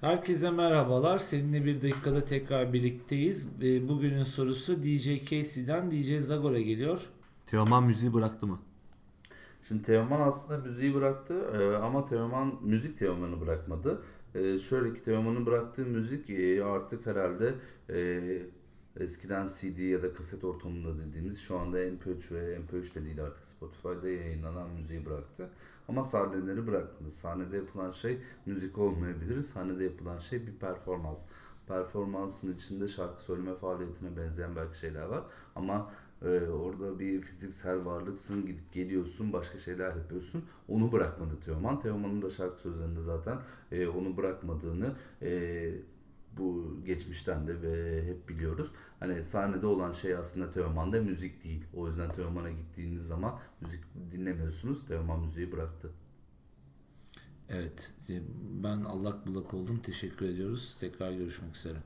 Herkese merhabalar. Seninle bir dakikada tekrar birlikteyiz. Ee, Bugünün sorusu DJ Casey'den DJ Zagor'a geliyor. Teoman müziği bıraktı mı? Şimdi Teoman aslında müziği bıraktı e, ama Teoman müzik Teoman'ı bırakmadı. E, şöyle ki Teoman'ın bıraktığı müzik e, artık herhalde eskiden CD ya da kaset ortamında dediğimiz şu anda MP3 ve MP3 de değil artık Spotify'da yayınlanan müziği bıraktı. Ama sahneleri bırakmadı. Sahnede yapılan şey müzik olmayabilir. Sahnede yapılan şey bir performans. Performansın içinde şarkı söyleme faaliyetine benzeyen belki şeyler var. Ama ee, orada bir fiziksel varlıksın, gidip geliyorsun, başka şeyler yapıyorsun. Onu bırakmadı Teoman. Teoman'ın da şarkı sözlerinde zaten e, onu bırakmadığını e, bu geçmişten de ve hep biliyoruz. Hani sahnede olan şey aslında Teoman'da müzik değil. O yüzden Teoman'a gittiğiniz zaman müzik dinlemiyorsunuz. Teoman müziği bıraktı. Evet, ben allak bullak oldum. Teşekkür ediyoruz. Tekrar görüşmek üzere.